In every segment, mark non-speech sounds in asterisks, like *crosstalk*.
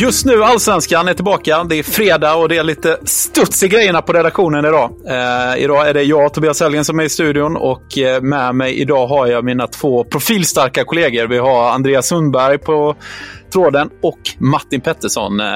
Just nu Allsvenskan är tillbaka. Det är fredag och det är lite studs i grejerna på redaktionen idag. Eh, idag är det jag, Tobias Helgen, som är i studion och eh, med mig idag har jag mina två profilstarka kollegor. Vi har Andreas Sundberg på tråden och Martin Pettersson. Eh,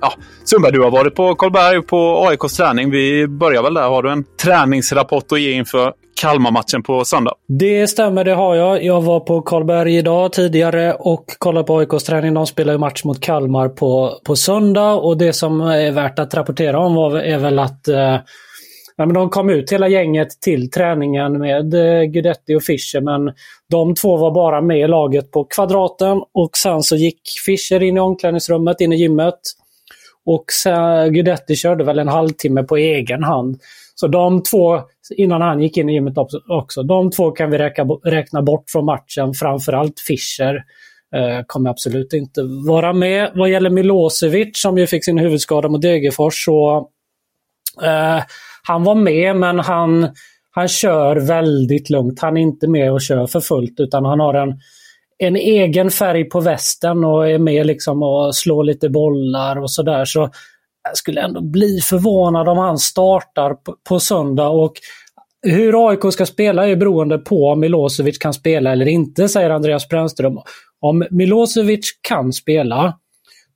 ja, Sundberg, du har varit på Karlberg på AIKs träning. Vi börjar väl där. Har du en träningsrapport att ge inför Kalmar-matchen på söndag? Det stämmer, det har jag. Jag var på Karlberg idag tidigare och kollade på AIKs träning. De spelar ju match mot Kalmar på, på söndag och det som är värt att rapportera om var, är väl att eh, Ja, men de kom ut hela gänget till träningen med eh, Guidetti och Fischer men de två var bara med i laget på kvadraten och sen så gick Fischer in i omklädningsrummet, in i gymmet. Och sen, Guidetti körde väl en halvtimme på egen hand. Så de två, innan han gick in i gymmet också, de två kan vi räkna, räkna bort från matchen. Framförallt Fischer eh, kommer absolut inte vara med. Vad gäller Milosevic som ju fick sin huvudskada mot Degerfors så eh, han var med men han, han kör väldigt lugnt. Han är inte med och kör för fullt utan han har en, en egen färg på västen och är med liksom och slår lite bollar och sådär. Så jag skulle ändå bli förvånad om han startar på, på söndag. Och hur AIK ska spela är beroende på om Milosevic kan spela eller inte, säger Andreas Brännström. Om Milosevic kan spela,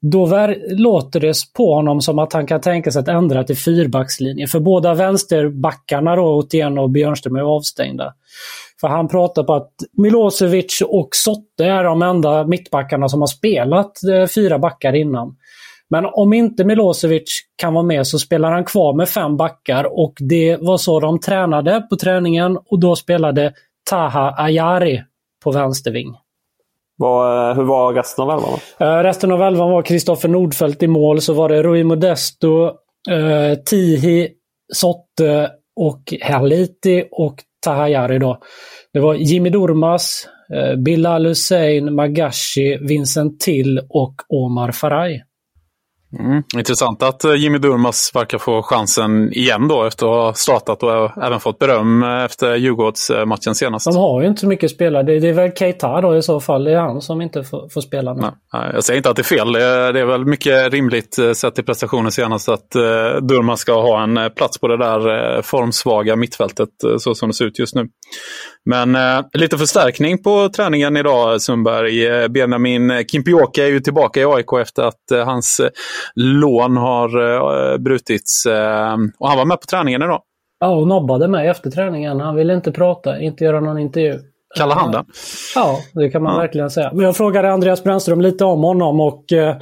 då låter det på honom som att han kan tänka sig att ändra till fyrbackslinje. För båda vänsterbackarna, då, Otieno och Björnström, är avstängda. För han pratar på att Milosevic och Sotte är de enda mittbackarna som har spelat eh, fyra backar innan. Men om inte Milosevic kan vara med så spelar han kvar med fem backar och det var så de tränade på träningen och då spelade Taha Ayari på vänsterving. Var, eh, hur var resten av elvan? Uh, resten av elvan var Kristoffer Nordfeldt i mål. Så var det Rui Modesto, uh, Tihi, Sotte och Haliti och Tahayari då. Det var Jimmy Dormas, uh, Bilal Hussein, Magashi, Vincent Till och Omar Faraj. Mm. Intressant att eh, Jimmy Durmas verkar få chansen igen då efter att ha startat och även fått beröm eh, efter Djurgårdsmatchen senast. De har ju inte så mycket spelare. Det, det är väl Keita då i så fall. Det är han som inte får, får spela nu. Nej, jag säger inte att det är fel. Det är, det är väl mycket rimligt eh, sett till prestationen senast att Durmas ska ha en plats på det där formsvaga mittfältet så som det ser ut just nu. Men uh, lite förstärkning på träningen idag Sundberg. Benjamin Kimpioka är ju tillbaka i AIK efter att hans lån har uh, brutits. Uh, och han var med på träningen idag. Ja, och nobbade mig efter träningen. Han ville inte prata, inte göra någon intervju. Kalla handen? Ja, det kan man ja. verkligen säga. Men jag frågade Andreas Brännström lite om honom och uh,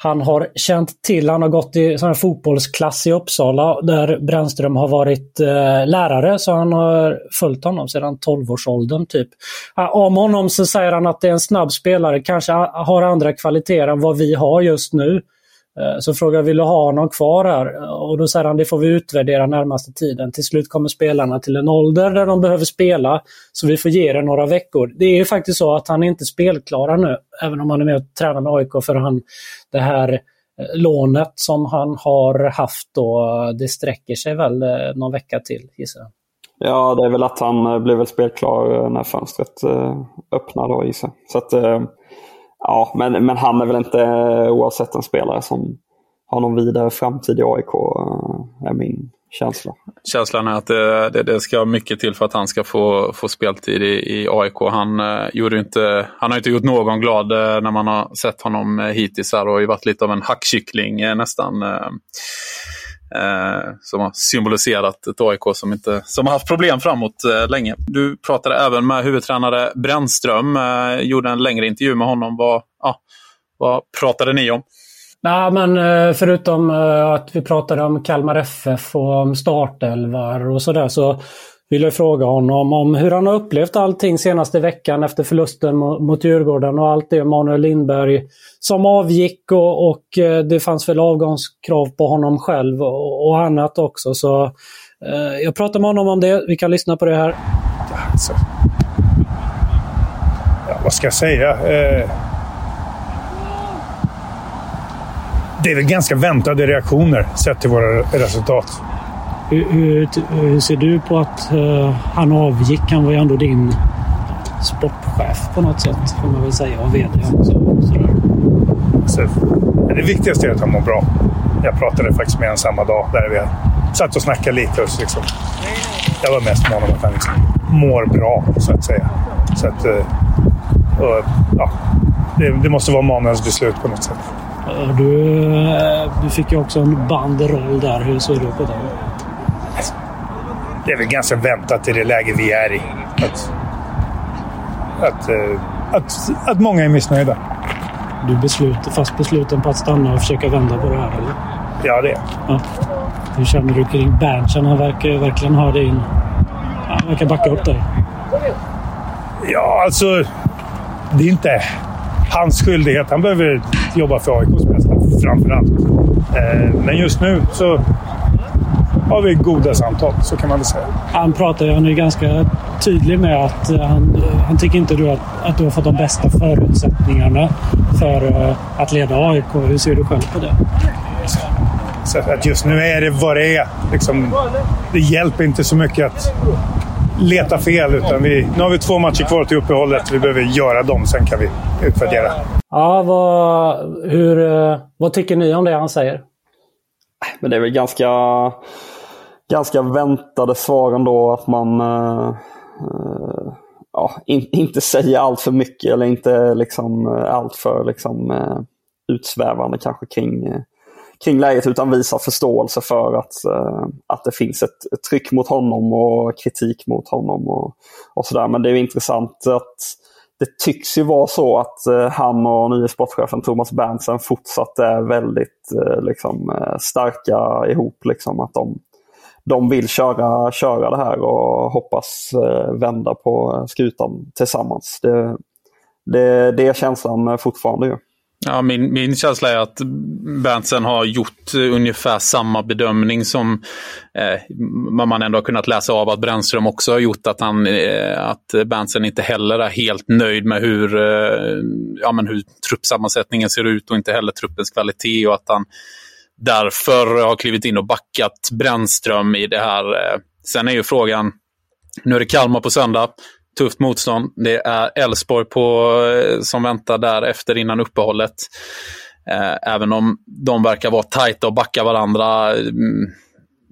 han har känt till, han har gått i sån fotbollsklass i Uppsala där Brännström har varit eh, lärare så han har följt honom sedan 12-årsåldern. Typ. Om honom så säger han att det är en snabb spelare, kanske har andra kvaliteter än vad vi har just nu. Eh, så frågar vill du ha honom kvar här? Och då säger han det får vi utvärdera närmaste tiden. Till slut kommer spelarna till en ålder där de behöver spela. Så vi får ge det några veckor. Det är ju faktiskt så att han är inte spelklar nu. Även om han är med och tränar med AIK för han, det här eh, lånet som han har haft då, det sträcker sig väl eh, någon vecka till gissar jag. Ja, det är väl att han blir väl spelklar när fönstret öppnar då gissar Så att ja, men, men han är väl inte eh, oavsett en spelare som har någon vidare framtid i AIK, eh, är min känsla. Känslan är att det, det, det, ska mycket till för att han ska få, få speltid i, i AIK. Han, eh, gjorde inte, han har inte gjort någon glad eh, när man har sett honom eh, hittills här och har ju varit lite av en hackkyckling eh, nästan. Eh, som har symboliserat ett AIK som, inte, som har haft problem framåt eh, länge. Du pratade även med huvudtränare Brännström, eh, gjorde en längre intervju med honom. Vad, ah, vad pratade ni om? Nej, men eh, förutom eh, att vi pratade om Kalmar FF och om startelvar och sådär så vill jag fråga honom om hur han har upplevt allting senaste veckan efter förlusten mot Djurgården och allt det Manuel Lindberg som avgick och, och eh, det fanns väl avgångskrav på honom själv och, och annat också. Så eh, jag pratar med honom om det. Vi kan lyssna på det här. Alltså. Ja, vad ska jag säga? Eh det är väl ganska väntade reaktioner sett till våra resultat. Hur, hur, hur ser du på att uh, han avgick? Han var ju ändå din sportchef på något sätt, får man väl säga, och VD också. Så, det viktigaste är att han mår bra. Jag pratade faktiskt med honom samma dag. Där vi satt och snackade lite. Och liksom, jag var mest mån om att han liksom mår bra, så att säga. Så att, uh, och, ja, det, det måste vara Manuels beslut på något sätt. Du, eh, du fick ju också en bandroll där. Hur ser du på det? Det är väl ganska väntat i det läge vi är i. Att, att, eh, att, att många är missnöjda. Du är fast besluten på att stanna och försöka vända på det här, eller? Ja, det är ja. Hur känner du kring Berntsen? Han verkar verkligen ha din... Han verkar backa upp dig. Ja, alltså... Det är inte hans skyldighet. Han behöver jobba för AIKs bästa framför allt. Eh, men just nu så har vi goda samtal, så kan man väl säga. Han pratar han är ganska tydlig med att eh, han, han tycker inte du att, att du har fått de bästa förutsättningarna för eh, att leda AIK. Hur ser du själv på det? Så att just nu är det vad det är. Liksom, det hjälper inte så mycket att leta fel. Utan vi, nu har vi två matcher kvar till uppehållet. Vi behöver göra dem, sen kan vi utvärdera. Ja, vad, hur, eh, vad tycker ni om det han säger? Men det är väl ganska, ganska väntade svar ändå. Att man uh, uh, ja, in, inte säger allt för mycket eller inte liksom, eh, allt för liksom, uh, utsvävande kanske kring kring läget utan visar förståelse för att, att det finns ett, ett, tryck mot honom och kritik mot honom och, och sådär. Men det är intressant att det tycks ju vara så att eh, han och nye sportchefen Thomas Berntsen fortsatt är väldigt eh, liksom, starka ihop. Liksom, att de, de vill köra, köra det här och hoppas eh, vända på skutan tillsammans. Det, det, det är känslan fortfarande ju. Ja, min, min känsla är att Berntsen har gjort eh, ungefär samma bedömning som eh, man ändå har kunnat läsa av att Brännström också har gjort. Att, han, eh, att Berntsen inte heller är helt nöjd med hur, eh, ja, men hur truppsammansättningen ser ut och inte heller truppens kvalitet. Och att han därför har klivit in och backat Brännström i det här. Eh. Sen är ju frågan, nu är det Kalmar på söndag tufft motstånd. Det är Elfsborg eh, som väntar där efter innan uppehållet. Eh, även om de verkar vara tajta och backa varandra. Mm,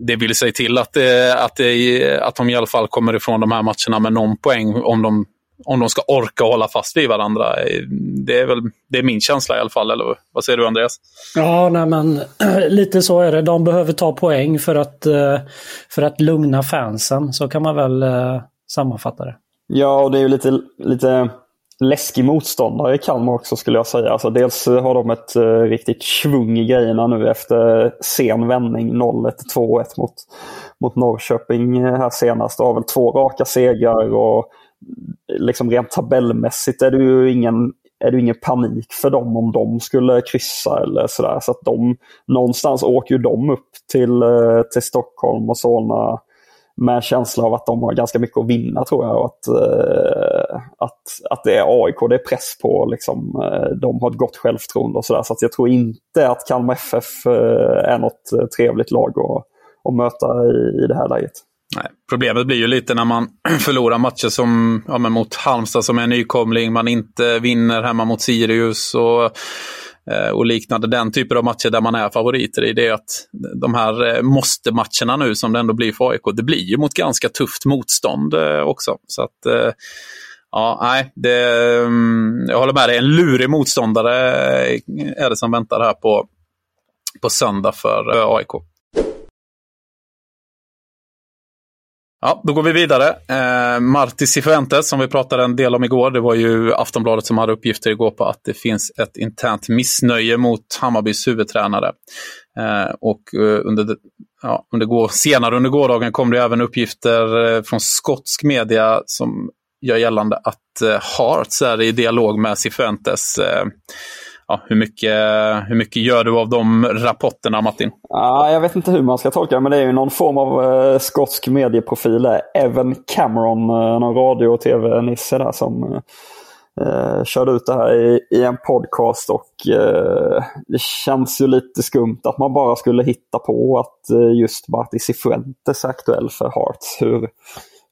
det vill säga till att, det, att, det, att de i alla fall kommer ifrån de här matcherna med någon poäng om de, om de ska orka hålla fast vid varandra. Det är, väl, det är min känsla i alla fall. Eller vad säger du Andreas? Ja, nej, men *clears throat* lite så är det. De behöver ta poäng för att, eh, för att lugna fansen. Så kan man väl sammanfatta det. Ja, och det är ju lite, lite läskig motståndare i Kalmar också skulle jag säga. Alltså, dels har de ett uh, riktigt svung i grejerna nu efter sen vändning 0-1, 2-1 mot, mot Norrköping här senast. Och har väl två raka segrar och liksom rent tabellmässigt är det ju ingen, är det ingen panik för dem om de skulle kryssa eller sådär. Så att de, någonstans åker ju de upp till, eh, till Stockholm och Solna med känsla av att de har ganska mycket att vinna tror jag. Och att, eh, att, att det är AIK det är press på. Liksom, eh, de har ett gott självförtroende och sådär. Så att jag tror inte att Kalmar FF är något trevligt lag att, att möta i, i det här läget. Nej, problemet blir ju lite när man *clears throat* förlorar matcher som ja, mot Halmstad som är nykomling, man inte vinner hemma mot Sirius. Och eh, och liknande. Den typen av matcher där man är favoriter i. Det är att de här eh, måste-matcherna nu som det ändå blir för AIK, det blir ju mot ganska tufft motstånd eh, också. Så att Ja, nej, det, mm, jag håller med dig. En lurig motståndare är det som väntar här på, på söndag för AIK. Ja, då går vi vidare. Eh, Marti Cifuentes som vi pratade en del om igår. Det var ju Aftonbladet som hade uppgifter igår på att det finns ett internt missnöje mot Hammarbys huvudtränare. Eh, och eh, under, ja, under går, senare under gårdagen kom det även uppgifter eh, från skotsk media som gör gällande att eh, Hearts är i dialog med Cifuentes. Eh, ja, hur, mycket, hur mycket gör du av de rapporterna, Martin? Ah, jag vet inte hur man ska tolka det, men det är ju någon form av eh, skotsk medieprofil. Evan Cameron, eh, någon radio och tv-nisse där som eh, eh, körde ut det här i, i en podcast och eh, det känns ju lite skumt att man bara skulle hitta på att eh, just Marti Cifuentes är aktuell för Hearts. Hur,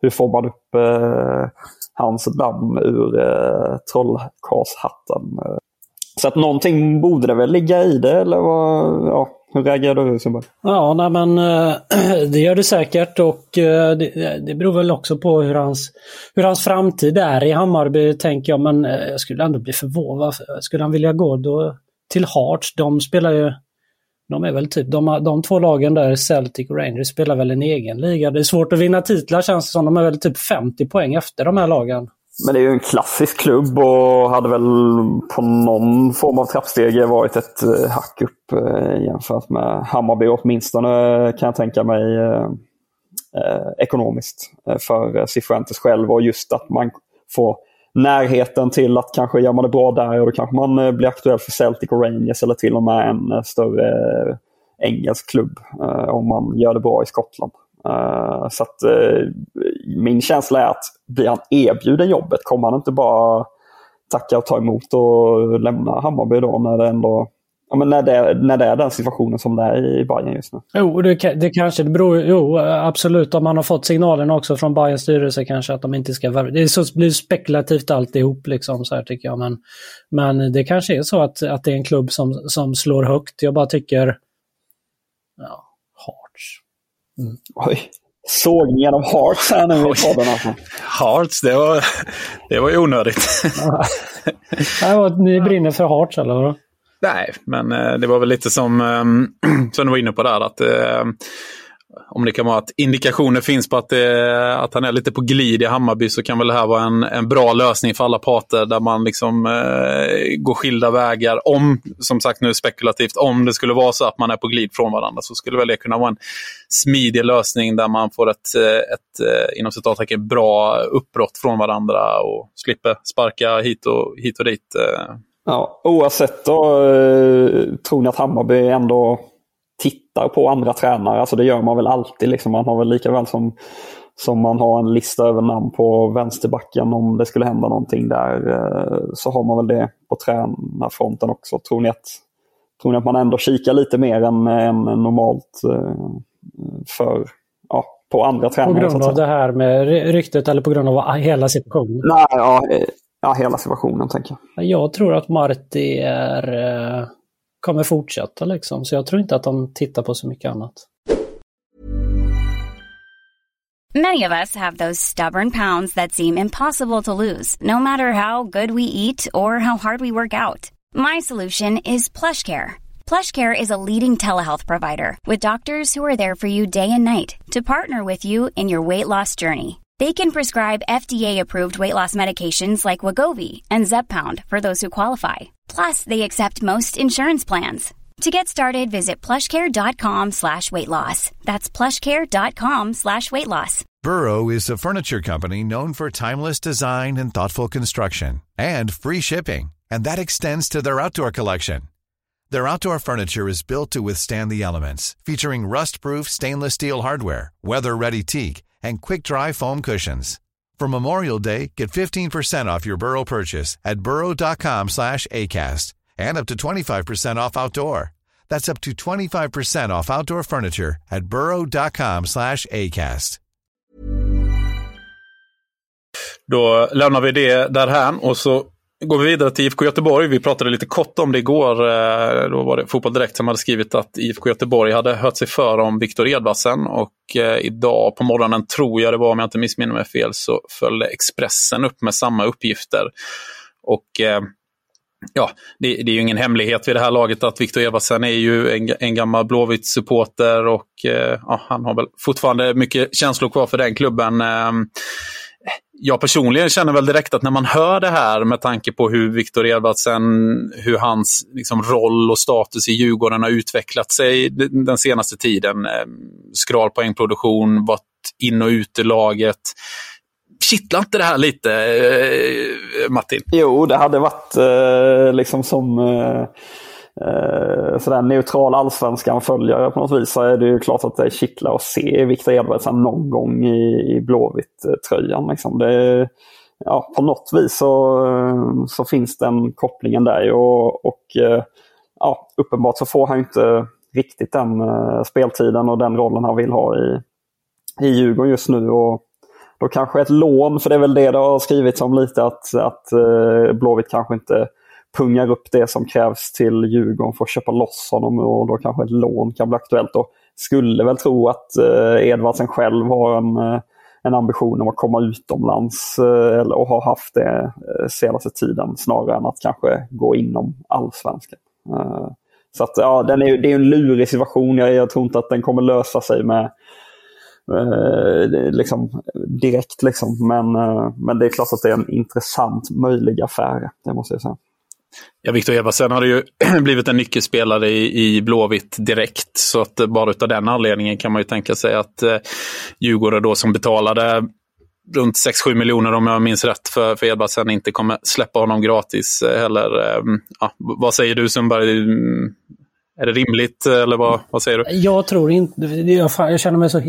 hur får man upp eh, hans namn ur eh, trollkarlshatten? Så att någonting borde det väl ligga i det eller vad, ja, hur reagerar du Sundberg? Ja, nej, men eh, *clears throat* det gör det säkert och eh, det, det beror väl också på hur hans, hur hans framtid är i Hammarby tänker jag. Men eh, jag skulle ändå bli förvånad. Skulle han vilja gå då till Hearts? De spelar ju de är väl typ, de, de två lagen där, Celtic och Rangers, spelar väl en egen liga. Det är svårt att vinna titlar känns det som. De är väl typ 50 poäng efter de här lagen. Men det är ju en klassisk klubb och hade väl på någon form av trappstege varit ett eh, hack upp eh, jämfört med Hammarby åtminstone kan jag tänka mig eh, eh ekonomiskt för Cifuentes själv och just att man får närheten till att kanske gör man det bra där och då kanske man blir aktuell för Celtic och Rangers eller till och med en större engelsk klubb om man gör det bra i Skottland. Uh, så att uh, min känsla är att blir han erbjuden jobbet kommer han inte bara tacka och ta emot och lämna Hammarby då när det ändå Ja, men när, det, när det är den situationen som det är i Bayern just nu. Jo, det, det kanske det beror... Jo, absolut. Om man har fått signalen också från Bayerns styrelse kanske att de inte ska... Det är så, blir spekulativt alltihop liksom så här tycker jag. Men, men det kanske är så att, att det är en klubb som, som slår högt. Jag bara tycker... Mm. Oj, sågningen av Hearts här nu i podden alltså. Hearts, det var, det var ju onödigt. *laughs* ja, ni brinner för Hearts eller? Vadå? Nej, men eh, det var väl lite som, ehm, *clears throat* som du var inne på där. att eh, om det kan vara att indikationer finns på att, det, att han är lite på glid i Hammarby så kan väl det här vara en, en bra lösning för alla parter där man liksom eh, går skilda vägar. Om, som sagt nu spekulativt, om det skulle vara så att man är på glid från varandra så skulle väl det kunna vara en smidig lösning där man får ett, eh, ett eh, inom citattecken bra uppbrott från varandra och slipper sparka hit och, hit och dit. Eh. Ja, oavsett då, tror ni att Hammarby ändå tittar på andra tränare. Alltså det gör man väl alltid. Liksom. Man har väl lika väl som, som man har en lista över namn på vänsterbacken om det skulle hända någonting där. Eh, så har man väl det på tränarfronten också. Tror ni att, tror ni att man ändå kikar lite mer än, än normalt eh, för, ja, på andra tränare? På grund av det här med ryktet eller på grund av hela situationen? Nej, ja, eh, ja hela situationen tänker jag. Jag tror att Marti är kommer fortsätta liksom. Så jag tror inte att de tittar på så mycket annat. Many of us have those stubborn pounds that seem impossible to lose, no matter how good we eat or how hard we work out. My solution is PlushCare. PlushCare is a leading telehealth provider with doctors who are there for you day and night to partner with you in your weight loss journey. They can prescribe FDA-approved weight loss medications like Wagovi and Zeppound for those who qualify. Plus, they accept most insurance plans. To get started, visit plushcare.com slash weight loss. That's plushcare.com slash weight loss. Burrow is a furniture company known for timeless design and thoughtful construction and free shipping. And that extends to their outdoor collection. Their outdoor furniture is built to withstand the elements, featuring rust-proof stainless steel hardware, weather-ready teak, and quick-dry foam cushions. For Memorial Day, get 15% off your Burrow purchase at burrow.com slash ACAST and up to 25% off outdoor. That's up to 25% off outdoor furniture at burrow.com slash ACAST. Då lämnar vi det därhän och så går vi vidare till IFK Göteborg. Vi pratade lite kort om det igår. Eh, då var det Fotboll Direkt som hade skrivit att IFK Göteborg hade hört sig för om Viktor Edvardsen. Och eh, idag på morgonen, tror jag det var om jag inte missminner mig fel, så följde Expressen upp med samma uppgifter. Och eh, ja, det, det, är ju ingen hemlighet vid det här laget att Viktor Edvardsen är ju en, en gammal Blåvitt-supporter och ja, han har väl fortfarande mycket känslor kvar för den klubben ehm, jag personligen känner väl direkt att när man hör det här med tanke på hur Viktor Edvardsen, hur hans liksom, roll och status i Djurgården har utvecklat sig den senaste tiden. Eh, Skral poängproduktion, varit in och ut ur laget. Kittlar inte det här lite, eh, Martin? Jo, det hade varit eh, liksom som eh sådär neutral allsvenskan-följare på något vis så är det ju klart att det kittlar att se Viktor Edvardsen någon gång i, i Blåvitt-tröjan. Liksom. Det, ja, på något vis så, eh, så finns den kopplingen där. Och, och eh, ja, uppenbart så får han inte riktigt den eh, speltiden och den rollen han vill ha i, i Djurgården just nu. Och då kanske ett lån, för det är väl det det har skrivits om lite, att, att Blåvitt kanske inte pungar upp det som krävs till Djurgården för att köpa loss honom och då kanske ett lån kan bli aktuellt. Och skulle väl tro att eh, Edvardsen själv har en, eh, en ambition om att komma utomlands eh, och har haft det eh, senaste tiden snarare än att kanske gå inom allsvenskan. Eh, så att, ja, den är, det är en lurig situation. Jag, jag tror inte att den kommer lösa sig med eh, liksom, direkt. Liksom. Men, eh, men det är klart att det är en intressant möjlig affär. Det måste jag säga. Ja, Victor Evasen har ju *clears throat* blivit en nyckelspelare i, i Blåvitt direkt. Så att bara av den anledningen kan man ju tänka sig att eh, Djurgården då som betalade runt 6-7 miljoner om jag minns rätt för, för Edvardsen inte kommer släppa honom gratis eh, heller. Ehm, ja, vad säger du Sundberg? Mm, är det rimligt eller vad, vad säger du? Jag tror inte... Jag, jag känner mig så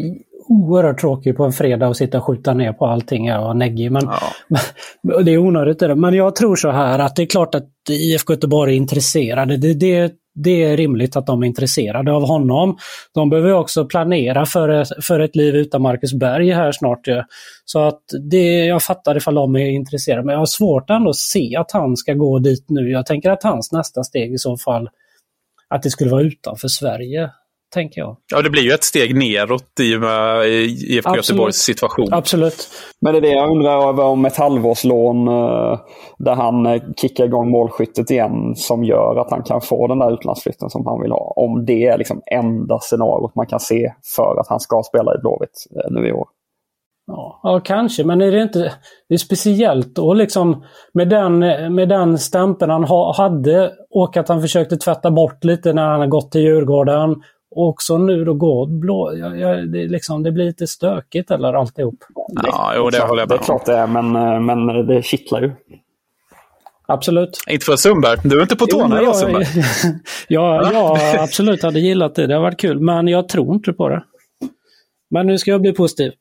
oerhört tråkig på en fredag och sitta och skjuta ner på allting och vara neggig. Men, ja. *laughs* det är onödigt det Men jag tror så här att det är klart att IFK Göteborg är intresserade. Det, det, det är rimligt att de är intresserade av honom. De behöver också planera för, för ett liv utan Marcus Berg här snart. Så att det, jag fattar ifall de är intresserade. Men jag har svårt ändå att se att han ska gå dit nu. Jag tänker att hans nästa steg i så fall att det skulle vara utanför Sverige tänker jag. Ja, det blir ju ett steg neråt i och med IFK Göteborgs situation. Absolut. Men det är det jag undrar över om ett halvårslån eh, där han eh, kickar igång målskyttet igen som gör att han kan få den där utlandsflytten som han vill ha. Om det är liksom enda scenariot man kan se för att han ska spela i Blåvitt eh, nu i år. Ja, ja, kanske, men är det inte det är speciellt då liksom med den, med den stämpeln han ha, hade och att han försökte tvätta bort lite när han har gått till Djurgården och också nu då går blå... Ja, ja, det, liksom, det blir lite stökigt eller alltihop. Ja, jo, det håller jag med om. Det är klart det är, men, eh, men det kittlar ju. Absolut. Inte för Sundberg. Du är inte på tårna idag Sundberg. *laughs* ja, jag absolut hade gillat det. Det har varit kul. Men jag tror inte på det. Men nu ska jag bli positiv.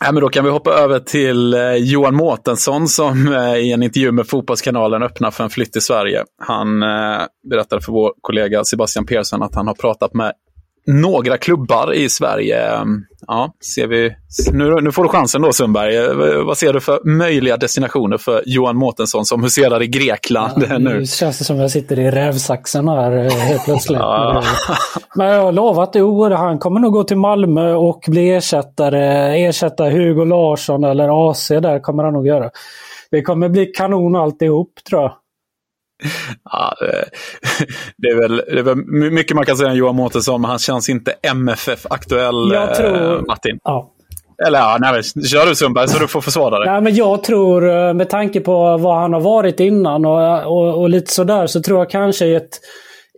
Ja, men då kan vi hoppa över till eh, Johan Mårtensson som eh, i en intervju med Fotbollskanalen öppnar för en flytt till Sverige. Han eh, berättade för vår kollega Sebastian Persson att han har pratat med några klubbar i Sverige. Ja, ser vi. Nu, nu får du chansen då Sundberg. Vad ser du för möjliga destinationer för Johan Mårtensson som huserar i Grekland ja, nu? Nu känns det som jag sitter i rävsaxen här eh, helt plötsligt. Ja. Men jag har lovat jo, han kommer nog gå till Malmö och bli ersättare. Ersätta Hugo Larsson eller AC där kommer han nog göra. Det kommer bli kanon alltihop tror jag. Ja, *laughs* det, är väl, det är väl mycket man kan säga om Johan Mårtensson, men han känns inte MFF-aktuell, jag tror, eh, Martin. Ja. Eller ja, nej, kör du Sundberg så du får försvara dig. Nej, men jag tror eh, med tanke på vad han har varit innan och, och, och lite sådär så tror jag kanske i ett,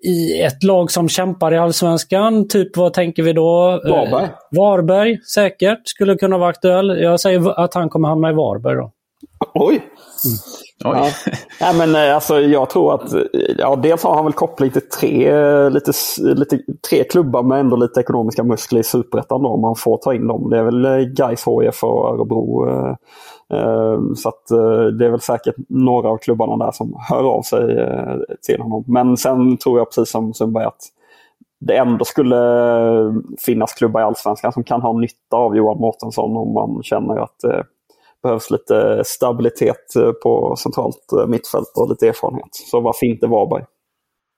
i ett lag som kämpar i Allsvenskan. Typ vad tänker vi då? Varberg. Eh, Varberg säkert skulle kunna vara aktuell. Jag säger att han kommer hamna i Varberg då. Oj! Mm. Ja. ja. men eh, alltså, jag tror att eh, ja, dels har han väl koppling till tre, eh, lite, lite, tre klubbar med ändå lite ekonomiska muskler i Superettan om man får ta in dem. Det är väl Gais, HIF och Örebro. Eh, så att det är väl säkert några av klubbarna där som hör av sig till honom. Men sen tror jag precis som Sundberg att det ändå skulle finnas klubbar i Allsvenskan som kan ha nytta av Johan Mårtensson om man känner att behövs lite stabilitet på centralt mittfält och lite erfarenhet. Så varför inte Varberg?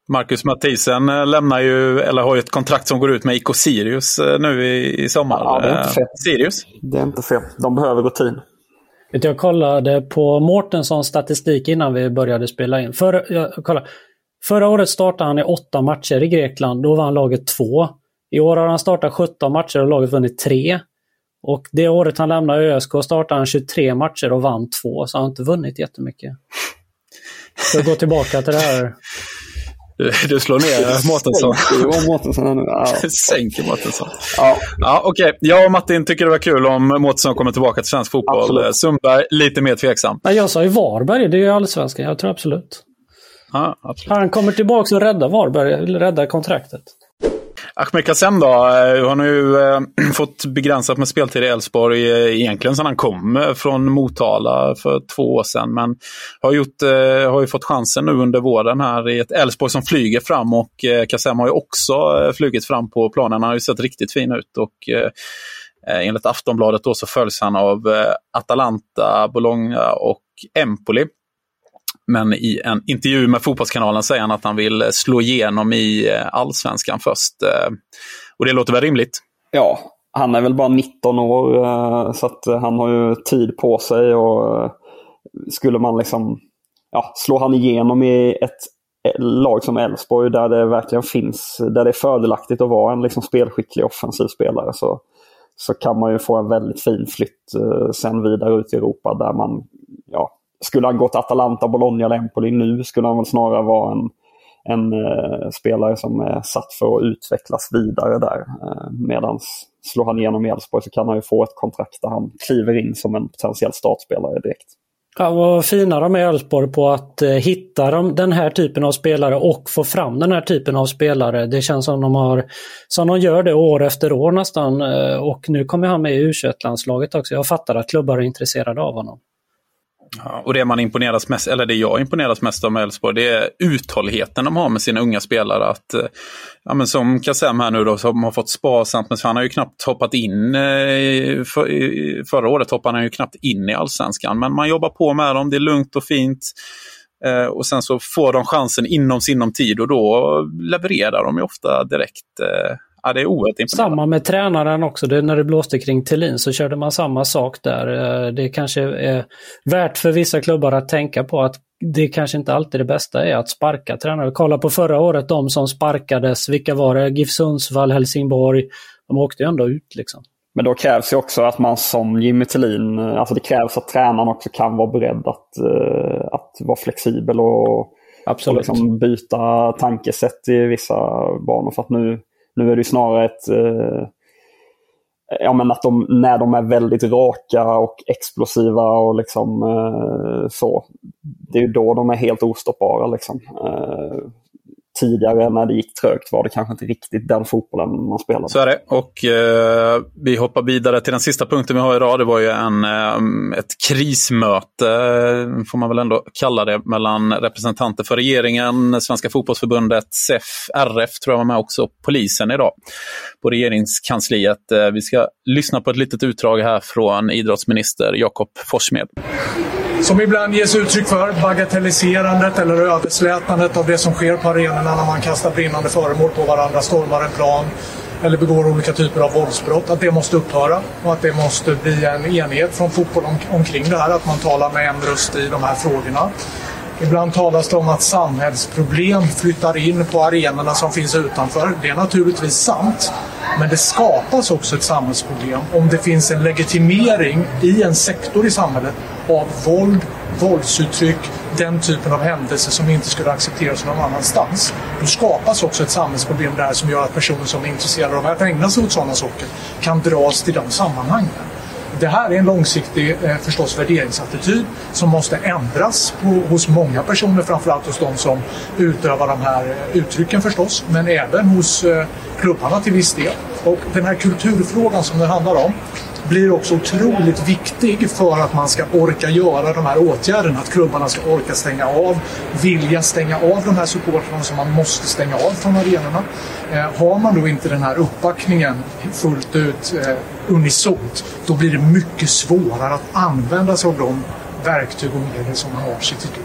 Marcus Mathisen lämnar ju, eller har ju ett kontrakt som går ut med IK Sirius nu i, i sommar. Ja, det är inte fel. Sirius? Det är inte fel. De behöver rutin. Jag kollade på Mårtenssons statistik innan vi började spela in. För, jag, kolla. Förra året startade han i åtta matcher i Grekland. Då vann laget två. I år har han startat 17 matcher och laget vunnit tre. Och det året han lämnade ÖSK startade han 23 matcher och vann två, så han har inte vunnit jättemycket. Så jag går tillbaka till det här. Du, du slår ner *laughs* Mårtensson. Ja. Sänker Mårtensson. Ja. Ja, Okej, okay. jag och Martin tycker det var kul om Mårtensson kommer tillbaka till svensk fotboll. Absolut. Sundberg, lite mer tveksam. Nej, jag sa ju Varberg, det är ju allsvenskan. Jag tror absolut. Ja, absolut. Han kommer tillbaka och räddar Varberg, räddar kontraktet. Ahmed Kassem då, eh, han har ju eh, *clears throat* fått begränsat med speltid i Elfsborg eh, egentligen sedan han kom från Motala för två år sedan. Men har, gjort, har ju fått chansen nu under våren här i ett Elfsborg som flyger fram och Kassem har ju också flugit fram på planen. Han har ju sett riktigt fin ut och enligt Aftonbladet då så följs han av Atalanta, Bologna och Empoli. Men i en intervju med Fotbollskanalen säger han att han vill slå igenom i eh, allsvenskan först. Eh, och det låter väl rimligt? Ja, han är väl bara 19 år eh, så att han har ju tid på sig. och Skulle man liksom ja, slå han igenom i ett lag som Elfsborg där det verkligen finns, där det är fördelaktigt att vara en liksom spelskicklig offensiv spelare så, så kan man ju få en väldigt fin flytt sen vidare ut i Europa där man skulle han gått Atalanta, Bologna eller Empoli nu skulle han väl snarare vara en, en eh, spelare som är satt för att utvecklas vidare där. Eh, Medan slår han igenom i Elfsborg så kan han ju få ett kontrakt där han kliver in som en potentiell startspelare direkt. Ja, vad fina de är Elfsborg på att eh, hitta de, den här typen av spelare och få fram den här typen av spelare. Det känns som de har som de gör det år efter år nästan. Eh, och nu kommer han med i U21-landslaget också. Jag fattar att klubbar är intresserade av honom. Ja, och det man imponeras mest, eller det jag imponeras mest av med Elfsborg, det är uthålligheten de har med sina unga spelare. Att, eh, ja, men som Kassem här nu då, som har fått sparsamt, men han har ju knappt hoppat in, eh, för, förra året hoppade han ju knappt in i allsvenskan. Men man jobbar på med dem, det är lugnt och fint. Eh, och sen så får de chansen inom sinom tid och då levererar de ju ofta direkt. Eh, Ja, det är oerhört imponerande. Samma med tränaren också. Det, när det blåste kring Thelin så körde man samma sak där. Eh, det kanske är värt för vissa klubbar att tänka på att det kanske inte alltid det bästa är att sparka tränare. Kolla på förra året, de som sparkades. Vilka var det? GIF Sundsvall, Helsingborg. De åkte ju ändå ut liksom. Men då krävs ju också att man som Jimmy Tillin, eh, alltså det krävs att tränaren också kan vara beredd att, uh, att vara flexibel och, och liksom byta tankesätt i vissa banor. För att nu, nu är det snarare ett... Eh, ja, men att de, när de är väldigt raka och explosiva och liksom eh, så. Det är då de är helt ostoppbara. Liksom. Eh, tidigare när det gick trögt var det kanske inte riktigt den fotbollen man spelade. Så är det. Och eh, vi hoppar vidare till den sista punkten vi har idag. Det var ju en, eh, ett krismöte, eh, får man väl ändå kalla det, mellan representanter för regeringen, Svenska fotbollsförbundet, SEF, RF tror jag var med också, polisen idag på regeringskansliet. Eh, vi ska lyssna på ett litet utdrag här från idrottsminister Jakob Forssmed som ibland ges uttryck för, bagatelliserandet eller överslätandet av det som sker på arenorna när man kastar brinnande föremål på varandra, stormar en plan eller begår olika typer av våldsbrott, att det måste upphöra och att det måste bli en enhet från fotboll om, omkring det här, att man talar med en röst i de här frågorna. Ibland talas det om att samhällsproblem flyttar in på arenorna som finns utanför. Det är naturligtvis sant. Men det skapas också ett samhällsproblem om det finns en legitimering i en sektor i samhället av våld, våldsuttryck, den typen av händelser som inte skulle accepteras någon annanstans. Då skapas också ett samhällsproblem där som gör att personer som är intresserade av att ägna sig åt sådana saker kan dras till de sammanhangen. Det här är en långsiktig eh, förstås värderingsattityd som måste ändras på, hos många personer, framförallt hos de som utövar de här eh, uttrycken förstås, men även hos eh, klubbarna till viss del. Och den här kulturfrågan som det handlar om blir också otroligt viktig för att man ska orka göra de här åtgärderna. Att klubbarna ska orka stänga av, vilja stänga av de här supportrarna som man måste stänga av från arenorna. Eh, har man då inte den här uppbackningen fullt ut eh, unisont, då blir det mycket svårare att använda sig av de verktyg och medel som man har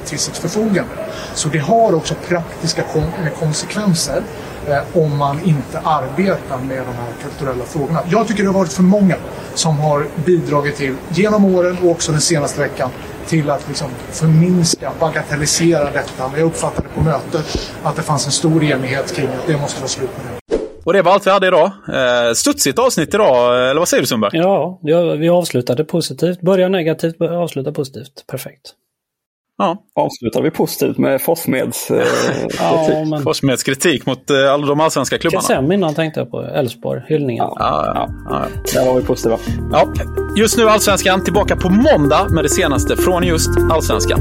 till sitt förfogande. Så det har också praktiska eh, konsekvenser om man inte arbetar med de här kulturella frågorna. Jag tycker det har varit för många som har bidragit till, genom åren och också den senaste veckan, till att liksom förminska, bagatellisera detta. Men jag uppfattade på mötet att det fanns en stor enighet kring att det måste vara slut med det. Och det var allt vi hade idag. Eh, studsigt avsnitt idag, eller vad säger du Sundberg? Ja, vi avslutade positivt. Börjar negativt, avslutar positivt. Perfekt. Ja. Avslutar vi positivt med Forssmeds eh, *laughs* kritik? ja, men... Forssmeds kritik mot eh, alla de allsvenska klubbarna. Kassem innan tänkte jag på. Elfsborg, hyllningen. Ja, ja, ja. Där var vi positiva. Ja. Just nu Allsvenskan tillbaka på måndag med det senaste från just Allsvenskan.